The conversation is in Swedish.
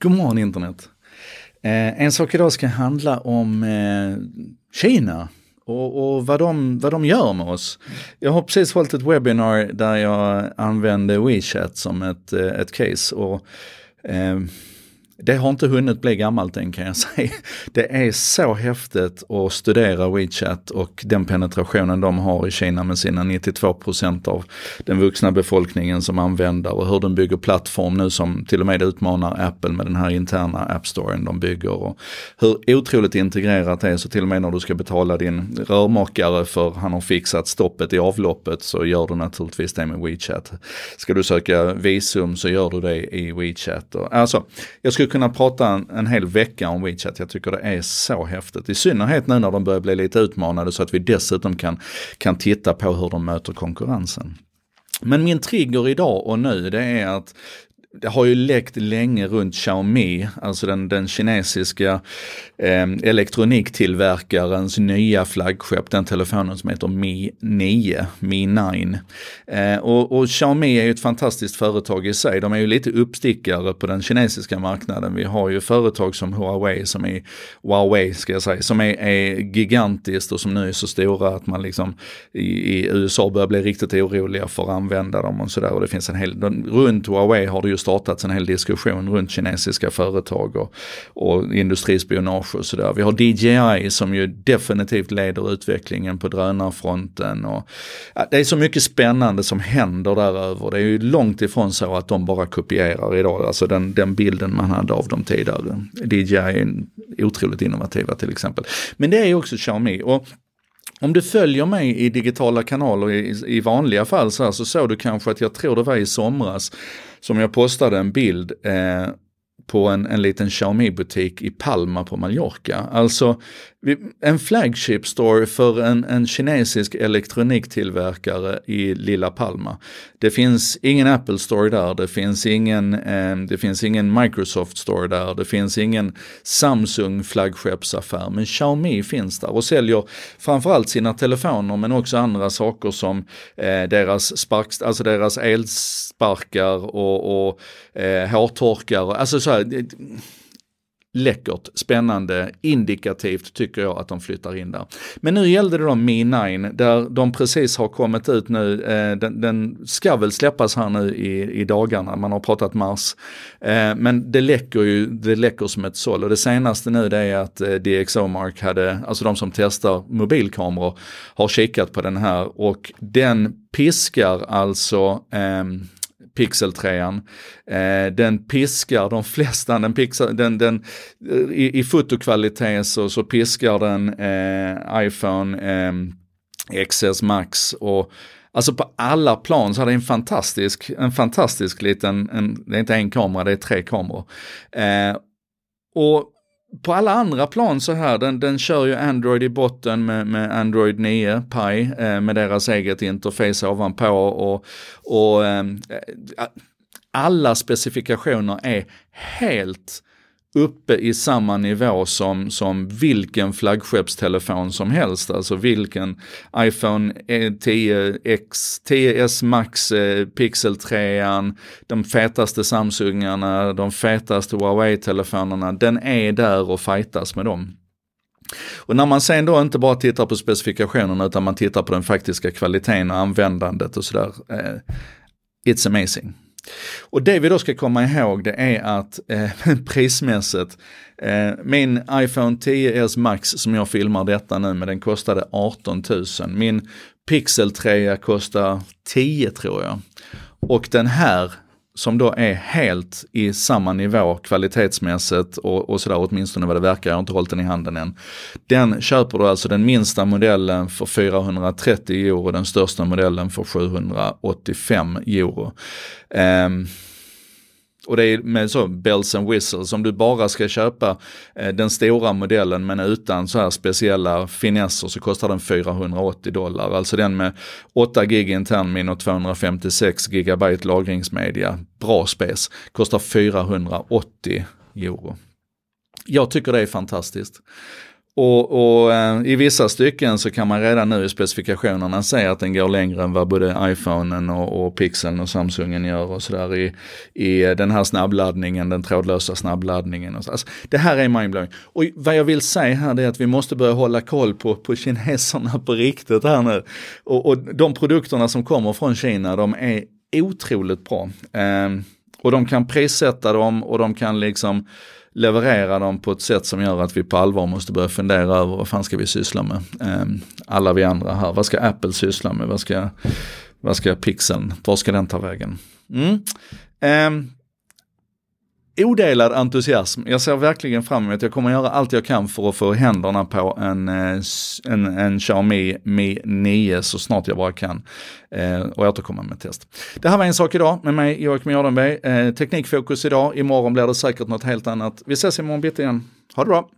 God morgon internet. Eh, en sak idag ska handla om eh, Kina och, och, vad, de, vad de gör med oss. Jag har precis hållit ett webbinar där jag använde WeChat som ett, eh, ett case. Och, eh, det har inte hunnit bli gammalt än kan jag säga. Det är så häftigt att studera WeChat och den penetrationen de har i Kina med sina 92% av den vuxna befolkningen som använder och hur de bygger plattform nu som till och med utmanar Apple med den här interna appstoren de bygger. Och hur otroligt integrerat det är så till och med när du ska betala din rörmakare för han har fixat stoppet i avloppet så gör du naturligtvis det med WeChat. Ska du söka visum så gör du det i WeChat. Alltså, jag skulle kunna prata en, en hel vecka om WeChat. Jag tycker det är så häftigt. I synnerhet nu när de börjar bli lite utmanade så att vi dessutom kan, kan titta på hur de möter konkurrensen. Men min trigger idag och nu det är att det har ju läckt länge runt Xiaomi, alltså den, den kinesiska eh, elektroniktillverkarens nya flaggskepp, den telefonen som heter Mi 9, Mi 9. Eh, och, och, Xiaomi är ju ett fantastiskt företag i sig, de är ju lite uppstickare på den kinesiska marknaden. Vi har ju företag som Huawei, som är Huawei ska jag säga, som är, är gigantiskt och som nu är så stora att man liksom i, i USA börjar bli riktigt oroliga för att använda dem och sådär. Och det finns en hel, runt Huawei har det just startats en hel diskussion runt kinesiska företag och, och industrispionage och sådär. Vi har DJI som ju definitivt leder utvecklingen på drönarfronten. Och, ja, det är så mycket spännande som händer däröver. Det är ju långt ifrån så att de bara kopierar idag, alltså den, den bilden man hade av dem tidigare. DJI är otroligt innovativa till exempel. Men det är också Xiaomi. Och om du följer mig i digitala kanaler i, i vanliga fall så, här, så såg du kanske att jag tror det var i somras som jag postade en bild eh, på en, en liten Xiaomi-butik i Palma på Mallorca. Alltså en flagship store för en, en kinesisk elektroniktillverkare i lilla Palma. Det finns ingen Apple store där, det finns ingen, eh, det finns ingen Microsoft store där, det finns ingen Samsung flaggskeppsaffär, men Xiaomi finns där och säljer framförallt sina telefoner men också andra saker som eh, deras spark, alltså deras elsparkar och, och eh, hårtorkar, alltså så här, läckert, spännande, indikativt tycker jag att de flyttar in där. Men nu gällde det då Mi 9 där de precis har kommit ut nu, eh, den, den, ska väl släppas här nu i, i dagarna, man har pratat mars. Eh, men det läcker ju, det läcker som ett såll och det senaste nu det är att eh, DxOMark hade, alltså de som testar mobilkameror, har kikat på den här och den piskar alltså eh, Pixel 3. Eh, den piskar de flesta, den pixar, den, den, i, i fotokvalitet så, så piskar den eh, iPhone eh, XS Max och Alltså på alla plan så är det en fantastisk, en fantastisk liten, en, det är inte en kamera, det är tre kameror. Eh, och på alla andra plan så här, den, den kör ju Android i botten med, med Android 9 Pi eh, med deras eget interface ovanpå och, och eh, eh alla specifikationer är helt uppe i samma nivå som, som vilken flaggskeppstelefon som helst, alltså vilken iPhone eh, 10X, 10S Max, eh, Pixel 3, de fetaste Samsungarna, de fetaste Huawei-telefonerna, den är där och fightas med dem. Och när man sen då inte bara tittar på specifikationerna utan man tittar på den faktiska kvaliteten och användandet och sådär, eh, it's amazing. Och det vi då ska komma ihåg det är att eh, prismässigt, eh, min iPhone 10s Max som jag filmar detta nu med den kostade 18 000. Min Pixel 3 kostar 10 tror jag. Och den här som då är helt i samma nivå kvalitetsmässigt och, och sådär åtminstone vad det verkar, jag har inte hållit den i handen än. Den köper du alltså den minsta modellen för 430 euro, den största modellen för 785 euro. Um, och det är med så bells and whistles, om du bara ska köpa eh, den stora modellen men utan så här speciella finesser så kostar den 480 dollar. Alltså den med 8 gig internmin och 256 gigabyte lagringsmedia, bra spec, kostar 480 euro. Jag tycker det är fantastiskt. Och, och eh, i vissa stycken så kan man redan nu i specifikationerna se att den går längre än vad både iPhonen och, och Pixeln och Samsungen gör och sådär i, i den här snabbladdningen, den trådlösa snabbladdningen. Och så. Alltså, det här är mindblowing. Och vad jag vill säga här är att vi måste börja hålla koll på, på kineserna på riktigt här nu. Och, och de produkterna som kommer från Kina, de är otroligt bra. Eh, och de kan prissätta dem och de kan liksom leverera dem på ett sätt som gör att vi på allvar måste börja fundera över vad fan ska vi syssla med. Ehm, alla vi andra här, vad ska Apple syssla med, vad ska, vad ska Pixeln, var ska den ta vägen? Mm. Ehm, Odelad entusiasm. Jag ser verkligen fram emot, jag kommer göra allt jag kan för att få händerna på en, eh, en, en Xiaomi Mi 9 så snart jag bara kan. Eh, och återkomma med test. Det här var en sak idag med mig Joakim Jardenberg. Eh, teknikfokus idag, imorgon blir det säkert något helt annat. Vi ses imorgon bitti igen. Ha det bra!